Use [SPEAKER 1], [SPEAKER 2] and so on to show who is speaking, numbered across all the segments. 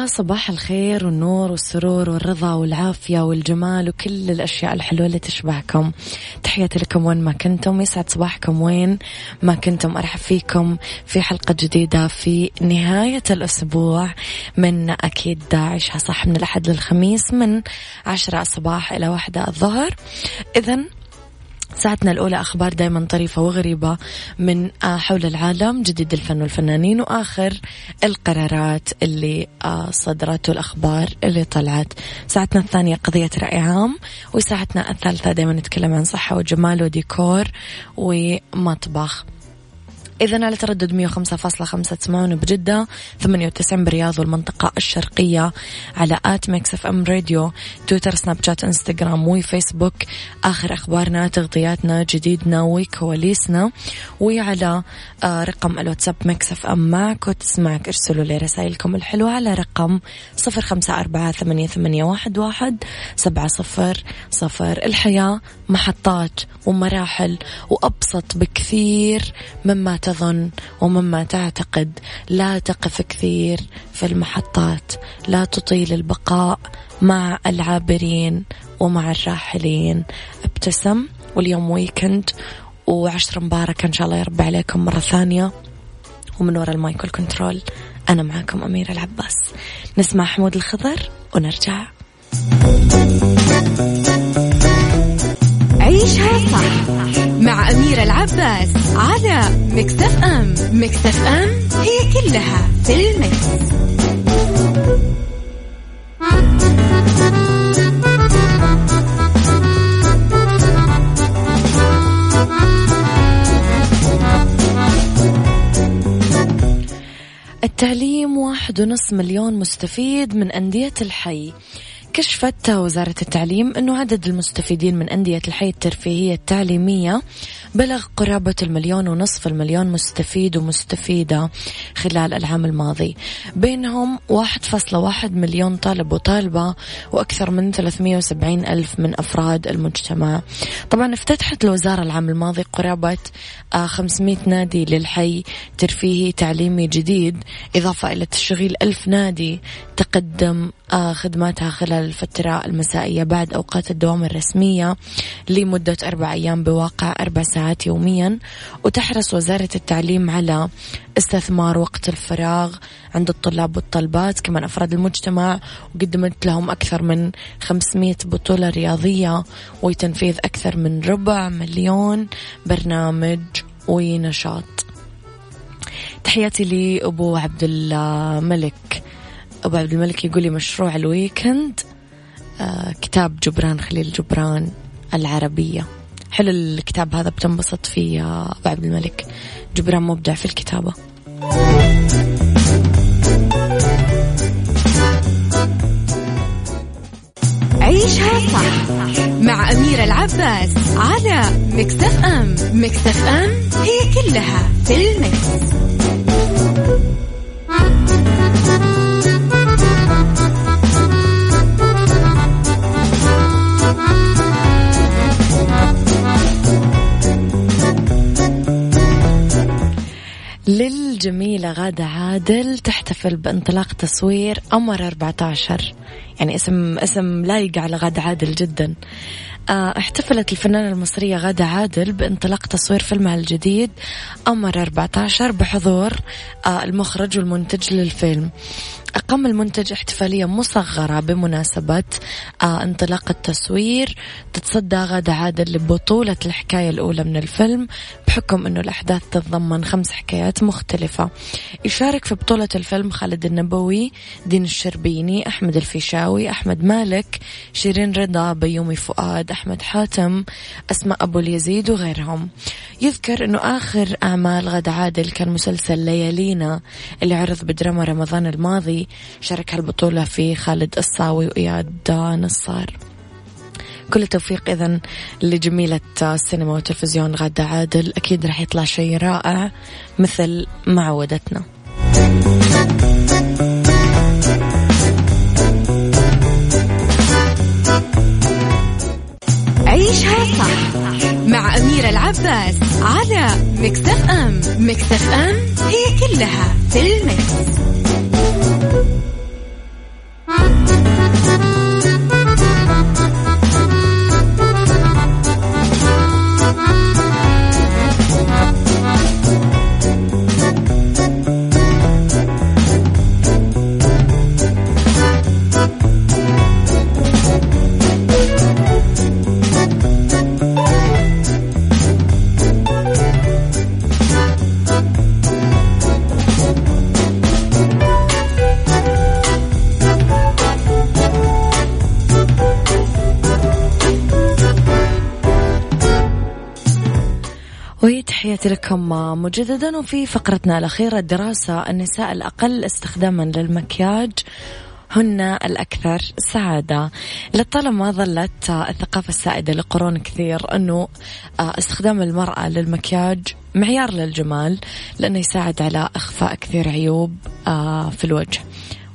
[SPEAKER 1] يا صباح الخير والنور والسرور والرضا والعافية والجمال وكل الأشياء الحلوة اللي تشبهكم. تحياتي لكم وين ما كنتم. يسعد صباحكم وين ما كنتم. أرحب فيكم في حلقة جديدة في نهاية الأسبوع من أكيد عيشها صح من الأحد للخميس من عشرة الصباح إلى واحدة الظهر. إذا ساعتنا الأولى أخبار دايما طريفة وغريبة من آه، حول العالم جديد الفن والفنانين وآخر القرارات اللي آه، صدرت والأخبار اللي طلعت. ساعتنا الثانية قضية رأي عام وساعتنا الثالثة دايما نتكلم عن صحة وجمال وديكور ومطبخ. إذا على تردد 105.5 تسمعون بجدة 98 برياض والمنطقة الشرقية على آت ميكس إف إم راديو تويتر سناب شات إنستغرام وفيسبوك آخر أخبارنا تغطياتنا جديدنا وكواليسنا. وعلى آه، رقم الواتساب ميكس إف إم معك وتسمعك ارسلوا لي رسائلكم الحلوة على رقم 054 سبعة صفر صفر الحياة. محطات ومراحل وأبسط بكثير مما تظن ومما تعتقد. لا تقف كثير في المحطات لا تطيل البقاء مع العابرين ومع الراحلين. ابتسم واليوم weekend وعشرة مباركة إن شاء الله يربي عليكم مرة ثانية. ومن وراء ال mic وال control أنا معكم أميرة العباس. نسمع حمود الخضر ونرجع.
[SPEAKER 2] عيشها صح مع أميرة العباس على Mix FM Mix FM it's all in the mix.
[SPEAKER 1] التعليم واحد ونص مليون مستفيد من أندية الحي كشفت وزارة التعليم أنه عدد المستفيدين من أندية الحي الترفيهية التعليمية بلغ قرابة المليون ونصف المليون مستفيد ومستفيدة خلال العام الماضي. بينهم 1.1 مليون طالب وطالبة وأكثر من 370 ألف من أفراد المجتمع. طبعا افتتحت الوزارة العام الماضي قرابة 500 آه، نادي للحي ترفيهي تعليمي جديد إضافة إلى تشغيل ألف نادي تقدم آه، خدماتها خلال الفترة المسائية بعد أوقات الدوام الرسمية لمدة أربع أيام بواقع أربع ساعات يوميا. وتحرص وزارة التعليم على استثمار وقت الفراغ عند الطلاب والطلبات. كمان أفراد المجتمع وقدمت لهم أكثر من 500 بطولة رياضية وتنفيذ أكثر من ربع مليون برنامج ونشاط. تحياتي لأبو عبد الملك. أبو عبد الملك يقول لي مشروع الويكند آه كتاب جبران خليل جبران العربية. حلو الكتاب هذا بتنبسط فيه يا أبو عبد الملك. جبران مبدع في الكتابة.
[SPEAKER 2] عيشها صح مع أميرة العباس على مكتف أم. مكتف أم هي كلها في المكس.
[SPEAKER 3] الجميلة غادة عادل تحتفل بانطلاق تصوير قمر 14 يعني اسم اسم لايق على غادة عادل جدا. آه، احتفلت الفنانة المصرية غادة عادل بانطلاق تصوير فيلمها الجديد قمر 14 بحضور آه، المخرج والمنتج للفيلم. أقام المنتج احتفالية مصغرة بمناسبة آه انطلاق التصوير. تتصدى غادة عادل لبطولة الحكاية الأولى من الفيلم بحكم أنه الأحداث تتضمن خمس حكايات مختلفة. يشارك في بطولة الفيلم خالد النبوي دين الشربيني أحمد الفيشاوي أحمد مالك شيرين رضا بيومي فؤاد أحمد حاتم أسماء أبو اليزيد وغيرهم. يذكر أنه آخر أعمال غادة عادل كان مسلسل ليالينا اللي عرض بدراما رمضان الماضي. شارك هالبطولة في خالد الصاوي وإياد نصار كل التوفيق إذا لجميلة السينما والتلفزيون غادة عادل. أكيد راح يطلع شيء رائع مثل ما عودتنا
[SPEAKER 1] عيشها صح مع أميرة العباس على مكتف أم. مكتف أم هي كلها في المكس. Thank you. تحياتي لكم مجددا وفي فقرتنا الأخيرة الدراسة النساء الأقل استخداما للمكياج هن الأكثر سعادة. لطالما ظلت الثقافة السائدة لقرون كثير أنه استخدام المرأة للمكياج معيار للجمال لأنه يساعد على إخفاء كثير عيوب في الوجه.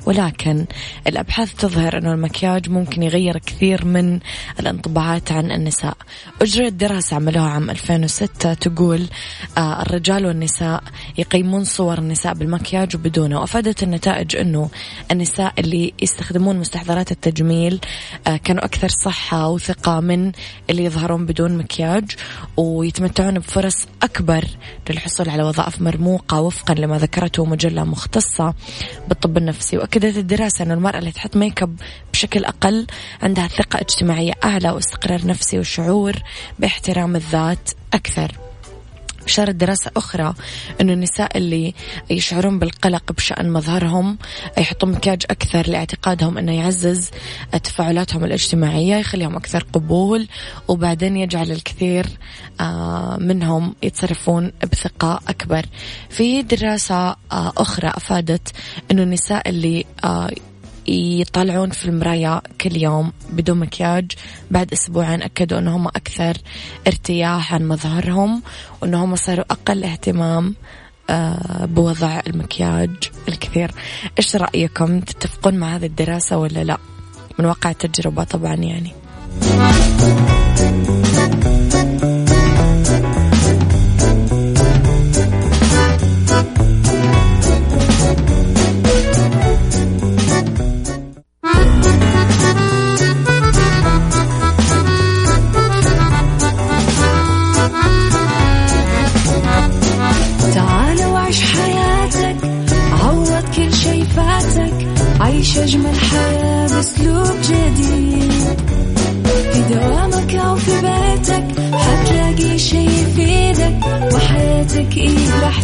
[SPEAKER 1] ولكن الأبحاث تظهر أن المكياج ممكن يغير كثير من الانطباعات عن النساء. أجريت دراسة عملوها عام 2006 تقول آه الرجال والنساء يقيمون صور النساء بالمكياج وبدونه وأفادت النتائج أنه النساء اللي يستخدمون مستحضرات التجميل آه كانوا أكثر صحة وثقة من اللي يظهرون بدون مكياج ويتمتعون بفرص أكبر للحصول على وظائف مرموقة وفقا لما ذكرته مجلة مختصة بالطب النفسي. وأكثر أكدت الدراسة أن المرأة اللي تحط make up بشكل أقل عندها ثقة اجتماعية أعلى واستقرار نفسي وشعور باحترام الذات أكثر. أشارت دراسة أخرى أنه النساء اللي يشعرون بالقلق بشأن مظهرهم يحطون مكياج أكثر لاعتقادهم أنه يعزز تفاعلاتهم الاجتماعية يخليهم أكثر قبول وبعدين يجعل الكثير آه، منهم يتصرفون بثقة أكبر. في دراسة آه، أخرى أفادت أنه النساء اللي آه، يطالعون في المراية كل يوم بدون مكياج. بعد أسبوعين أكدوا أنهم أكثر ارتياح عن مظهرهم وأنهم صاروا أقل اهتمام آه، بوضع المكياج الكثير. إيش رأيكم؟ تتفقون مع هذه الدراسة ولا لا؟ من واقع التجربة طبعا يعني.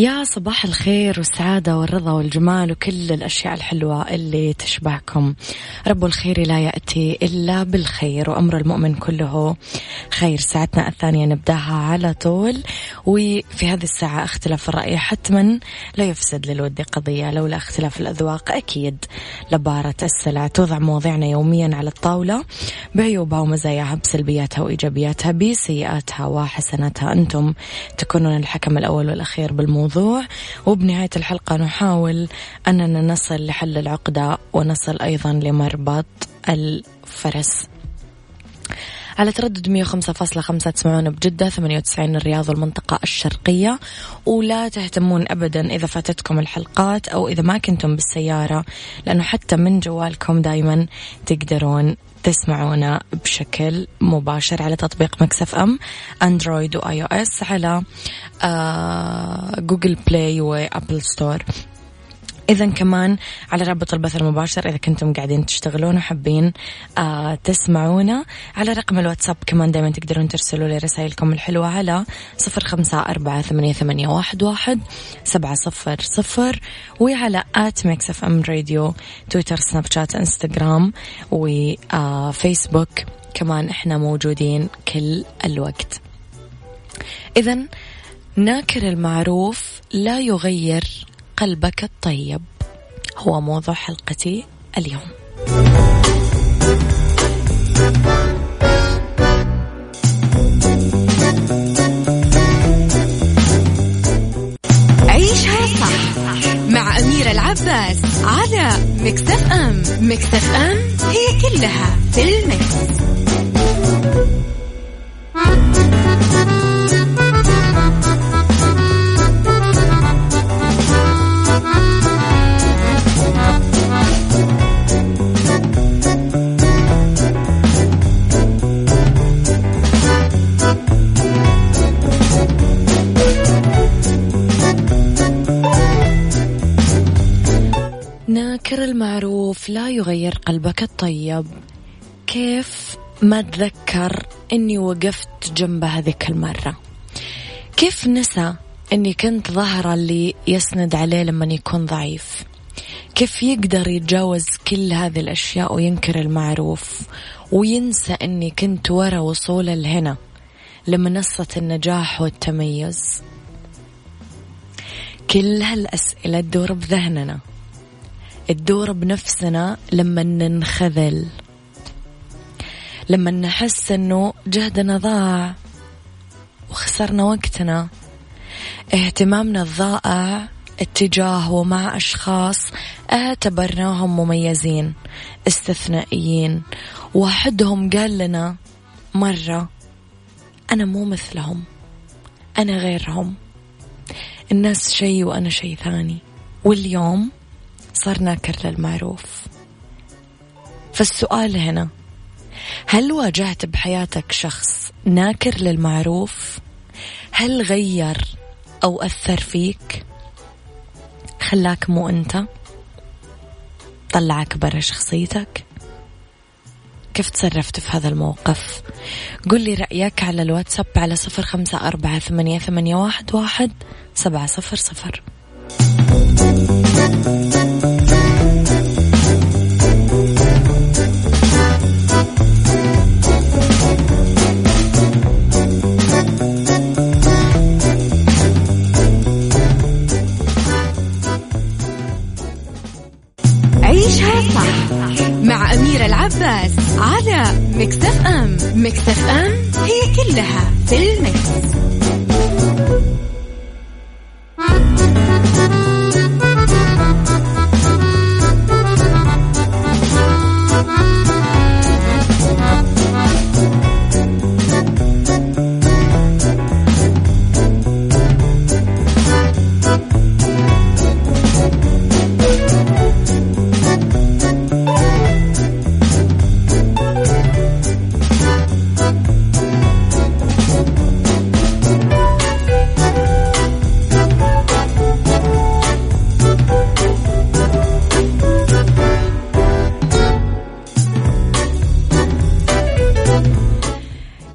[SPEAKER 3] يا
[SPEAKER 1] صباح الخير والسعادة والرضا والجمال وكل الأشياء الحلوة اللي تشبهكم رب الخير لا يأتي إلا بالخير وأمر المؤمن كله خير. ساعتنا الثانية نبدأها على طول. وفي هذه الساعة اختلاف الرأي حتما لا يفسد للود قضية. لولا اختلاف الأذواق أكيد لبارة السلع. توضع مواضيعنا يوميا على الطاولة بعيوبها ومزاياها بسلبياتها وإيجابياتها بسيئاتها وحسناتها. أنتم تكونون الحكم الأول والأخير بالموضوع. وبنهاية الحلقة نحاول أننا نصل لحل العقدة ونصل أيضا لمربط الفرس. على تردد 105.5 تسمعون بجدة 98 الرياض والمنطقة الشرقية. ولا تهتمون أبدا إذا فاتتكم الحلقات أو إذا ما كنتم بالسيارة لأنه حتى من جوالكم دايما تقدرون تسمعونا بشكل مباشر على تطبيق Mix FM Android و iOS على Google Play و Apple Store إذا كمان على رابط البث المباشر إذا كنتم قاعدين تشتغلون وحابين آه تسمعونا على رقم الواتساب كمان دايما تقدرون ترسلوا لي رسائلكم الحلوة على صفر خمسة أربعة ثمانية, ثمانية واحد, واحد سبعة صفر صفر وعلى at Mix FM Radio Twitter Snapchat Instagram و Facebook كمان إحنا موجودين كل الوقت. إذا ناكر المعروف لا يغير قلبك الطيب. هو موضوع حلقتي اليوم.
[SPEAKER 2] عيشها صح مع أميرة العباس على مكتف أم. مكتف أم هي كلها في المكس.
[SPEAKER 1] يغير قلبك الطيب. كيف ما تذكر إني وقفت جنبه هذيك المرة؟ كيف نسى إني كنت ظهره اللي يسند عليه لما يكون ضعيف؟ كيف يقدر يتجاوز كل هذه الأشياء وينكر المعروف وينسى إني كنت ورا وصوله لهنا لمنصة النجاح والتميز؟ كل هالأسئلة تدور بذهننا. تدور بنفسنا لما ننخذل. لما نحس إنه جهدنا ضاع وخسرنا وقتنا. اهتمامنا الضائع اتجاه ومع أشخاص اعتبرناهم مميزين استثنائيين. واحدهم قال لنا مرة أنا مو مثلهم أنا غيرهم. الناس شيء وأنا شيء ثاني. واليوم صار ناكر للمعروف فالسؤال هنا هل واجهت بحياتك شخص ناكر للمعروف؟ هل غير أو أثر فيك؟ خلاك مو أنت؟ طلعك برا شخصيتك؟ كيف تصرفت في هذا الموقف؟ قل لي رأيك على الواتساب على صفر خمسة أربعة ثمانية, ثمانية واحد, واحد سبعة صفر صفر.
[SPEAKER 2] أم مكتف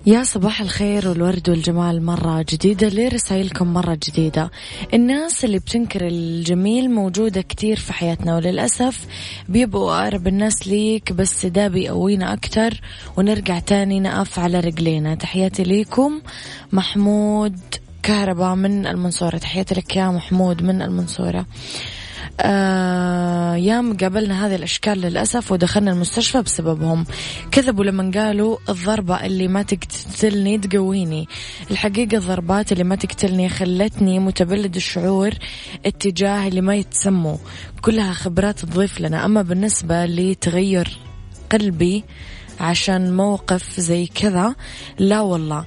[SPEAKER 1] يا صباح الخير والورد والجمال مرة جديدة ليه رسائلكم مرة جديدة. الناس اللي بتنكر الجميل موجودة كتير في حياتنا وللأسف بيبقوا أقرب الناس ليك بس ده بيقوينا أكتر. ونرجع تاني نقف على رجلينا. تحياتي ليكم محمود كهرباء من المنصورة. تحياتي لك يا محمود من المنصورة. آه قابلنا هذه الأشكال للأسف ودخلنا المستشفى بسببهم. كذبوا لما قالوا الضربة اللي ما تقتلني تقويني. الحقيقة الضربات اللي ما تقتلني خلتني متبلد الشعور اتجاه اللي ما يتسموا كلها خبرات تضيف لنا. أما بالنسبة لتغير قلبي عشان موقف زي كذا لا والله.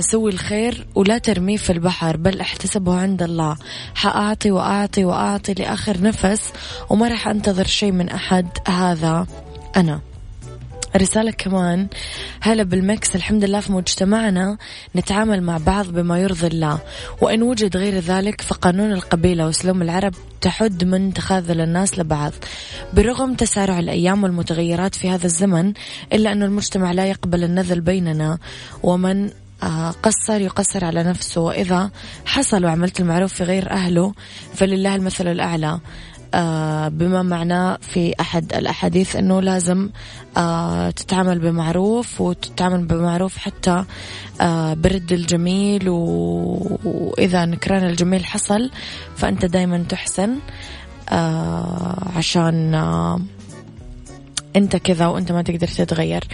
[SPEAKER 1] سوي الخير ولا ترميه في البحر بل أحتسبه عند الله. حأعطي وأعطي وأعطي لآخر نفس وما راح أنتظر شيء من أحد. هذا أنا. رسالة كمان. هلا بالمكس الحمد لله في مجتمعنا نتعامل مع بعض بما يرضي الله. وإن وجد غير ذلك فقانون القبيلة وسلوم العرب تحد من تخاذل الناس لبعض. برغم تسارع الأيام والمتغيرات في هذا الزمن إلا أن المجتمع لا يقبل النذل بيننا. ومن قصر يقصر على نفسه. وإذا حصل وعملت المعروف في غير أهله فلله المثل الأعلى. آه، بما معناه في أحد الأحاديث أنه لازم آه، تتعامل بمعروف وتتعامل بمعروف حتى برد الجميل. وإذا نكران الجميل حصل فأنت دايما تحسن. عشان أنت كذا وأنت ما تقدر تتغير.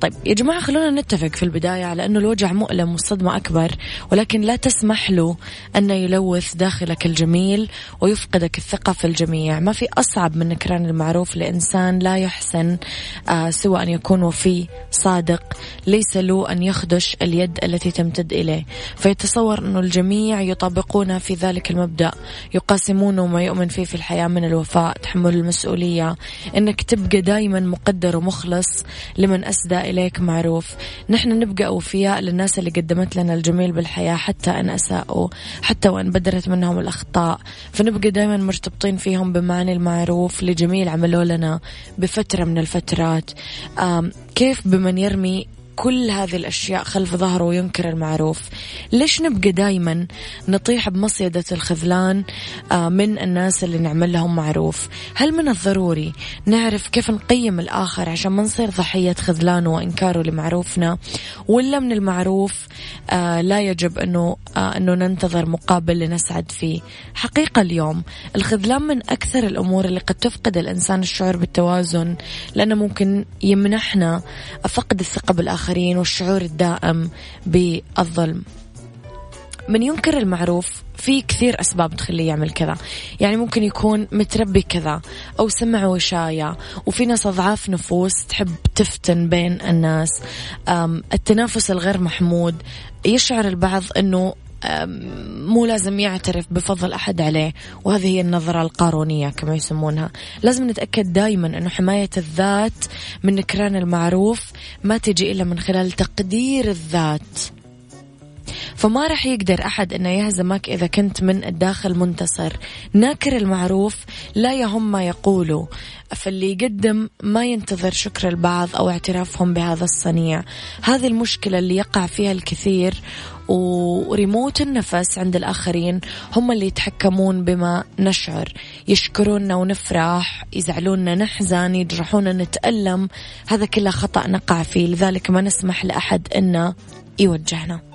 [SPEAKER 1] طيب يا جماعة خلونا نتفق في البداية على أنه الوجع مؤلم والصدمة أكبر ولكن لا تسمح له أنه يلوث داخلك الجميل ويفقدك الثقة في الجميع. ما في أصعب من نكران المعروف لإنسان لا يحسن آه سوى أن يكون وفي صادق ليس له أن يخدش اليد التي تمتد إليه. فيتصور أنه الجميع يطابقون في ذلك المبدأ يقاسمون ما يؤمن فيه في الحياة من الوفاء تحمل المسؤولية. أنك تبقى دائما مقدر ومخلص لمن أسدى إليك معروف. نحن نبقى أوفياء للناس اللي قدمت لنا الجميل بالحياة حتى أن أساءوا حتى وأن بدرت منهم الأخطاء. فنبقى دائما مرتبطين فيهم بمعنى المعروف لجميل عملوا لنا بفترة من الفترات. كيف بمن يرمي كل هذه الأشياء خلف ظهره وينكر المعروف. ليش نبقى دايما نطيح بمصيدة الخذلان آه، من الناس اللي نعمل لهم معروف؟ هل من الضروري نعرف كيف نقيم الآخر عشان ما نصير ضحية خذلانه وإنكاره لمعروفنا؟ ولا من المعروف آه، لا يجب أنه آه، أنه ننتظر مقابل لنسعد فيه؟ حقيقة اليوم الخذلان من أكثر الأمور اللي قد تفقد الإنسان الشعور بالتوازن لأنه ممكن يمنحنا فقد الثقة بالآخر الآخرين والشعور الدائم بالظلم. من ينكر المعروف في كثير أسباب تخليه يعمل كذا. يعني ممكن يكون متربي كذا أو سمع وشاية وفي ناس أضعاف نفوس تحب تفتن بين الناس. التنافس الغير محمود. يشعر البعض أنه مو لازم يعترف بفضل أحد عليه وهذه هي النظرة القارونية كما يسمونها. لازم نتأكد دائما أنه حماية الذات من نكران المعروف ما تجي إلا من خلال تقدير الذات. فما راح يقدر أحد أنه يهزمك إذا كنت من الداخل منتصر. ناكر المعروف لا يهم ما يقوله فاللي يقدم ما ينتظر شكر البعض أو اعترافهم بهذا الصنيع. هذه المشكلة اللي يقع فيها الكثير وريموت النفس عند الآخرين هم اللي يتحكمون بما نشعر. يشكرونا ونفرح يزعلونا نحزن يجرحونا نتألم. هذا كله خطأ نقع فيه لذلك ما نسمح لأحد أنه يوجهنا.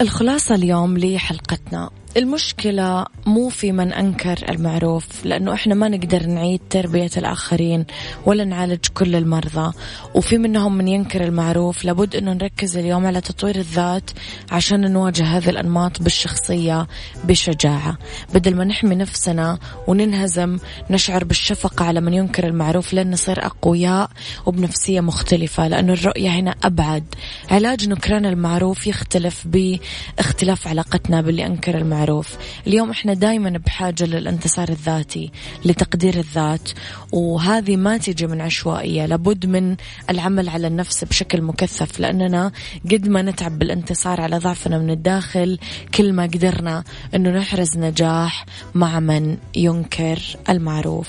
[SPEAKER 1] الخلاصة اليوم لحلقتنا. المشكلة مو في من أنكر المعروف لأنه إحنا ما نقدر نعيد تربية الآخرين ولا نعالج كل المرضى. وفي منهم من ينكر المعروف لابد أنه نركز اليوم على تطوير الذات عشان نواجه هذه الأنماط بالشخصية بشجاعة. بدل ما نحمي نفسنا وننهزم نشعر بالشفقة على من ينكر المعروف لن نصير أقوياء وبنفسية مختلفة. لأنه الرؤية هنا أبعد. علاج نكران المعروف يختلف باختلاف علاقتنا باللي أنكر المعروف. اليوم إحنا دايما بحاجة للانتصار الذاتي لتقدير الذات وهذه ما تيجي من عشوائية. لابد من العمل على النفس بشكل مكثف لأننا قد ما نتعب بالانتصار على ضعفنا من الداخل كل ما قدرنا أنه نحرز نجاح مع من ينكر المعروف.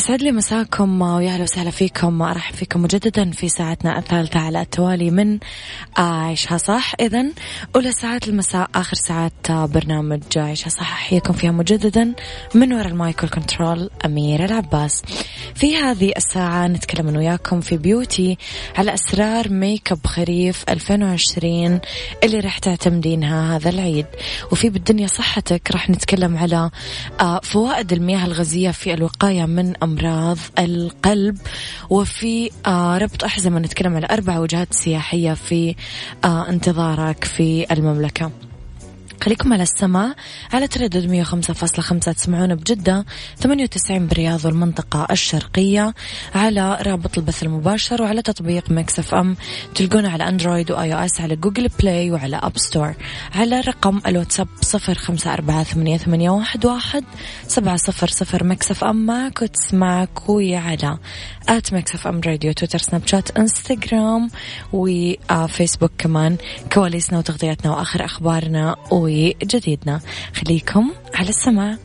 [SPEAKER 1] يسعد لي مساكم ويا أهلا وسهلا فيكم ارحب فيكم مجددا في ساعتنا الثالثة على التوالي من عيشها صح. اذا أولى ساعات المساء آخر ساعات برنامج عيشها صح. أحييكم فيها مجددا من وراء ال mic وال control أميرة العباس. في هذه الساعة نتكلم أنا وياكم في beauty على أسرار make up خريف 2020 اللي راح تعتمدينها هذا العيد. وفي بالدنيا صحتك راح نتكلم على آه، فوائد المياه الغازية في الوقاية من أمراض القلب وفي آه، ربط أحزمة نتكلم على أربع وجهات سياحية في آه، انتظارك في المملكة. خليكم على السمع على تردد 105.5 تسمعونا بجدة 98 بالرياض والمنطقة الشرقية على رابط البث المباشر وعلى تطبيق Mix FM. تلقونا على Android و iOS على Google Play وعلى App Store. على رقم الواتساب 0548811700 Mix FM. معك وتسمعك وعلى at Mix FM Radio Twitter Snapchat Instagram و Facebook كمان. كواليسنا وتغطياتنا وآخر أخبارنا وجديدنا. خليكم على السمع.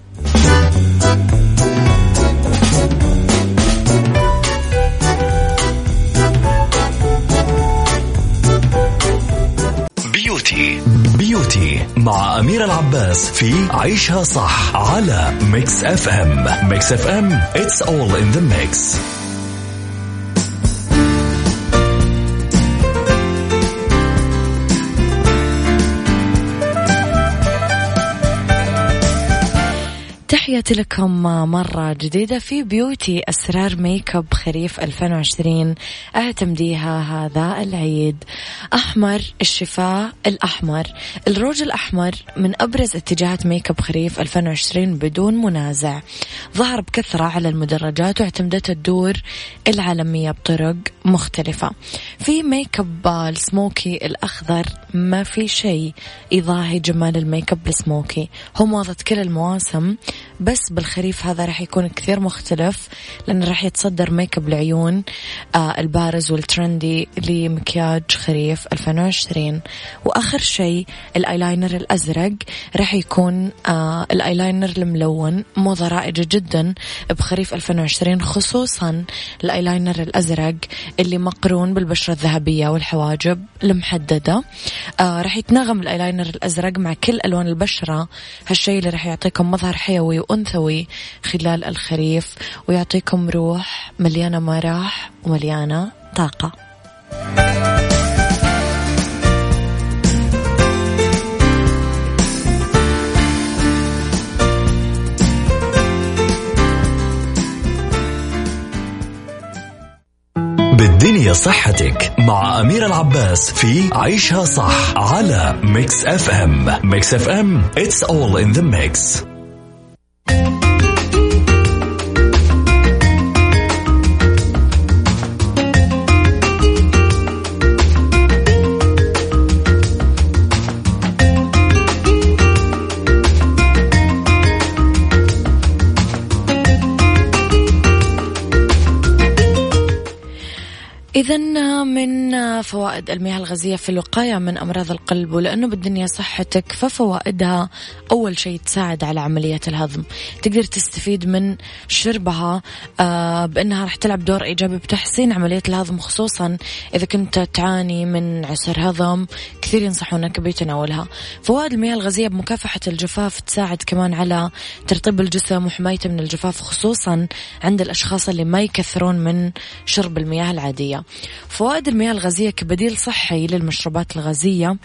[SPEAKER 4] beauty beauty مع أميرة العباس في عيشها صح على Mix FM Mix FM it's all in the mix.
[SPEAKER 1] تفتح تحياتي لكم مرة جديدة في beauty أسرار make up خريف 2020 اعتمديها هذا العيد. أحمر الشفاء الأحمر. الروج الأحمر من أبرز اتجاهات make up خريف 2020 بدون منازع. ظهر بكثرة على المدرجات واعتمدت الدور العالمية بطرق مختلفة. في make up ال smoky الأخضر ما في شيء يضاهي جمال ال make up ال smoky هو موضة كل المواسم بس بالخريف هذا راح يكون كثير مختلف لأنه راح يتصدر make up العيون آه البارز وال trendy لمكياج خريف 2020 وآخر شيء الآيلاينر الأزرق راح يكون آه الآيلاينر الملون موضة رائجة جدا بخريف 2020 خصوصا الآيلاينر الأزرق اللي مقرون بالبشرة الذهبية والحواجب المحددة. آه راح يتناغم الآيلاينر الأزرق مع كل ألوان البشرة. هالشيء اللي راح يعطيكم مظهر حيوي وأنثوي خلال الخريف ويعطيكم روح مليانة مراح ومليانة طاقة.
[SPEAKER 4] بالدنيا صحتك مع أميرة العباس في عيشها صح على Mix FM Mix FM it's all in the mix.
[SPEAKER 1] إذا فوائد المياه الغازية في الوقاية من أمراض القلب ولأنه بالدنيا صحتك ففوائدها أول شيء تساعد على عملية الهضم. تقدر تستفيد من شربها آه، بأنها راح تلعب دور إيجابي بتحسين عملية الهضم خصوصا إذا كنت تعاني من عسر هضم كثير ينصحونك بتناولها. فوائد المياه الغازية بمكافحة الجفاف تساعد كمان على ترطيب الجسم وحمايته من الجفاف خصوصا عند الأشخاص اللي ما يكثرون من شرب المياه العادية. فوائد المياه الغازية كبديل صحي للمشروبات الغازية.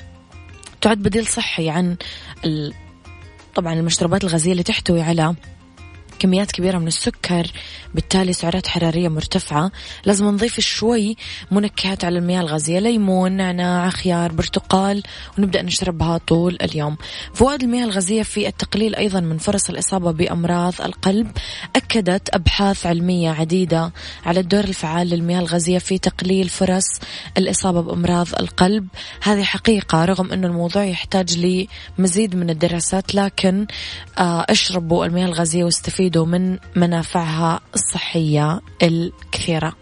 [SPEAKER 1] تعد بديل صحي عن طبعا المشروبات الغازية اللي تحتوي على كميات كبيرة من السكر بالتالي سعرات حرارية مرتفعة. لازم نضيف شوي منكهات على المياه الغازية ليمون نعناع خيار برتقال ونبدأ نشربها طول اليوم. فوائد المياه الغازية في التقليل أيضا من فرص الإصابة بأمراض القلب. أكدت أبحاث علمية عديدة على الدور الفعال للمياه الغازية في تقليل فرص الإصابة بأمراض القلب. هذه حقيقة رغم أن الموضوع يحتاج لمزيد من الدراسات لكن آه، أشربوا المياه الغازية واستفيدوا من منافعها الصحية الكثيرة.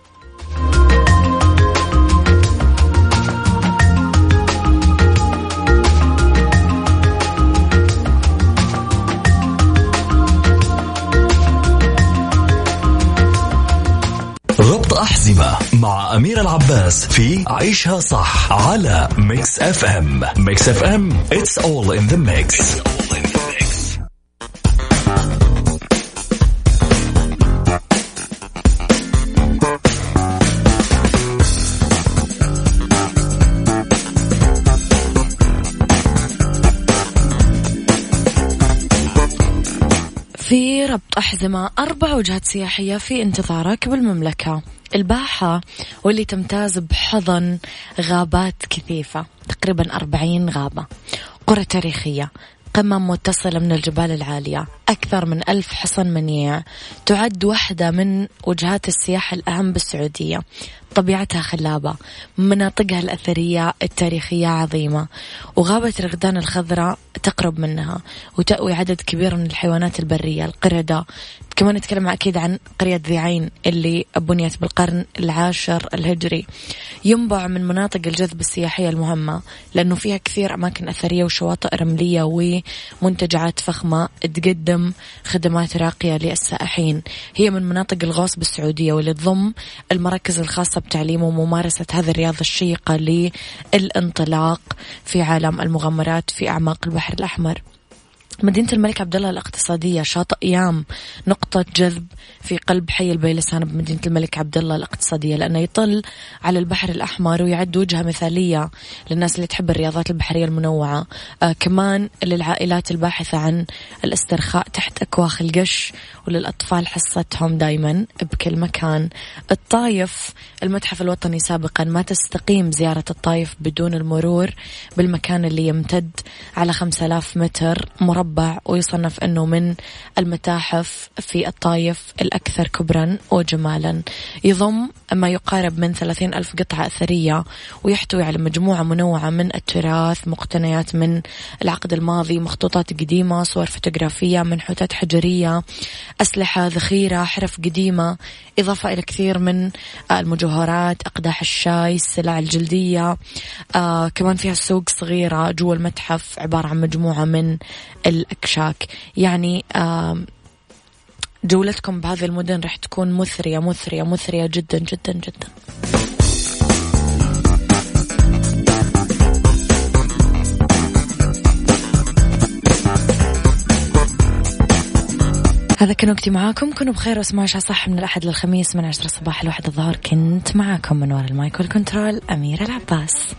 [SPEAKER 4] ربط أحزمة مع أميرة العباس في عيشها صح على Mix FM Mix FM it's all in the mix, It's all in the
[SPEAKER 1] في ربط أحزمة أربع وجهات سياحية في انتظارك بالمملكة. الباحة واللي تمتاز بحضن غابات كثيفة تقريبا أربعين غابة. قرى تاريخية قمم متصلة من الجبال العالية. أكثر من ألف حصن منيع. تعد واحدة من وجهات السياحة الأهم بالسعودية. طبيعتها خلابة. مناطقها الأثرية التاريخية عظيمة. وغابة رغدان الخضراء تقرب منها وتأوي عدد كبير من الحيوانات البرية القردة. كمان نتكلم أكيد عن قرية ذي عين اللي بنيت بالقرن العاشر الهجري. ينبع من مناطق الجذب السياحية المهمة لأنه فيها كثير أماكن أثرية وشواطئ رملية ومنتجعات فخمة تقدم خدمات راقية للسائحين. هي من مناطق الغوص بالسعودية واللي تضم المراكز الخاصة بتعليم وممارسة هذه الرياضة الشيقة للانطلاق في عالم المغامرات في أعماق البحر الأحمر. مدينة الملك عبد الله الاقتصادية شاطئ يام نقطة جذب في قلب حي البيلسان بمدينة الملك عبد الله الاقتصادية لأنه يطل على البحر الأحمر ويعد وجهة مثالية للناس اللي تحب الرياضات البحرية المنوعة. آه كمان للعائلات الباحثة عن الاسترخاء تحت أكواخ القش وللأطفال حصتهم دايما بكل مكان. الطايف المتحف الوطني سابقا ما تستقيم زيارة الطايف بدون المرور بالمكان اللي يمتد على 5000 متر مربع مربع ويصنف أنه من المتاحف في الطايف الأكثر كبرا وجمالا. يضم ما يقارب من ثلاثين ألف قطعة أثرية ويحتوي على مجموعة منوعة من التراث مقتنيات من العقد الماضي مخطوطات قديمة صور فوتوغرافية منحوتات حجرية أسلحة ذخيرة حرف قديمة إضافة إلى كثير من المجوهرات أقداح الشاي السلع الجلدية آه كمان فيها سوق صغيرة جوا المتحف عبارة عن مجموعة من الأكشاك. يعني جولتكم بهذه المدن راح تكون مثرية مثرية مثرية جدا جدا جدا. هذا كان وقتي معاكم. كونوا بخير واسمعوا صح من الأحد للخميس من عشرة صباح الواحد الظهر. كنت معاكم من وراء المايك والكنترول أميرة العباس.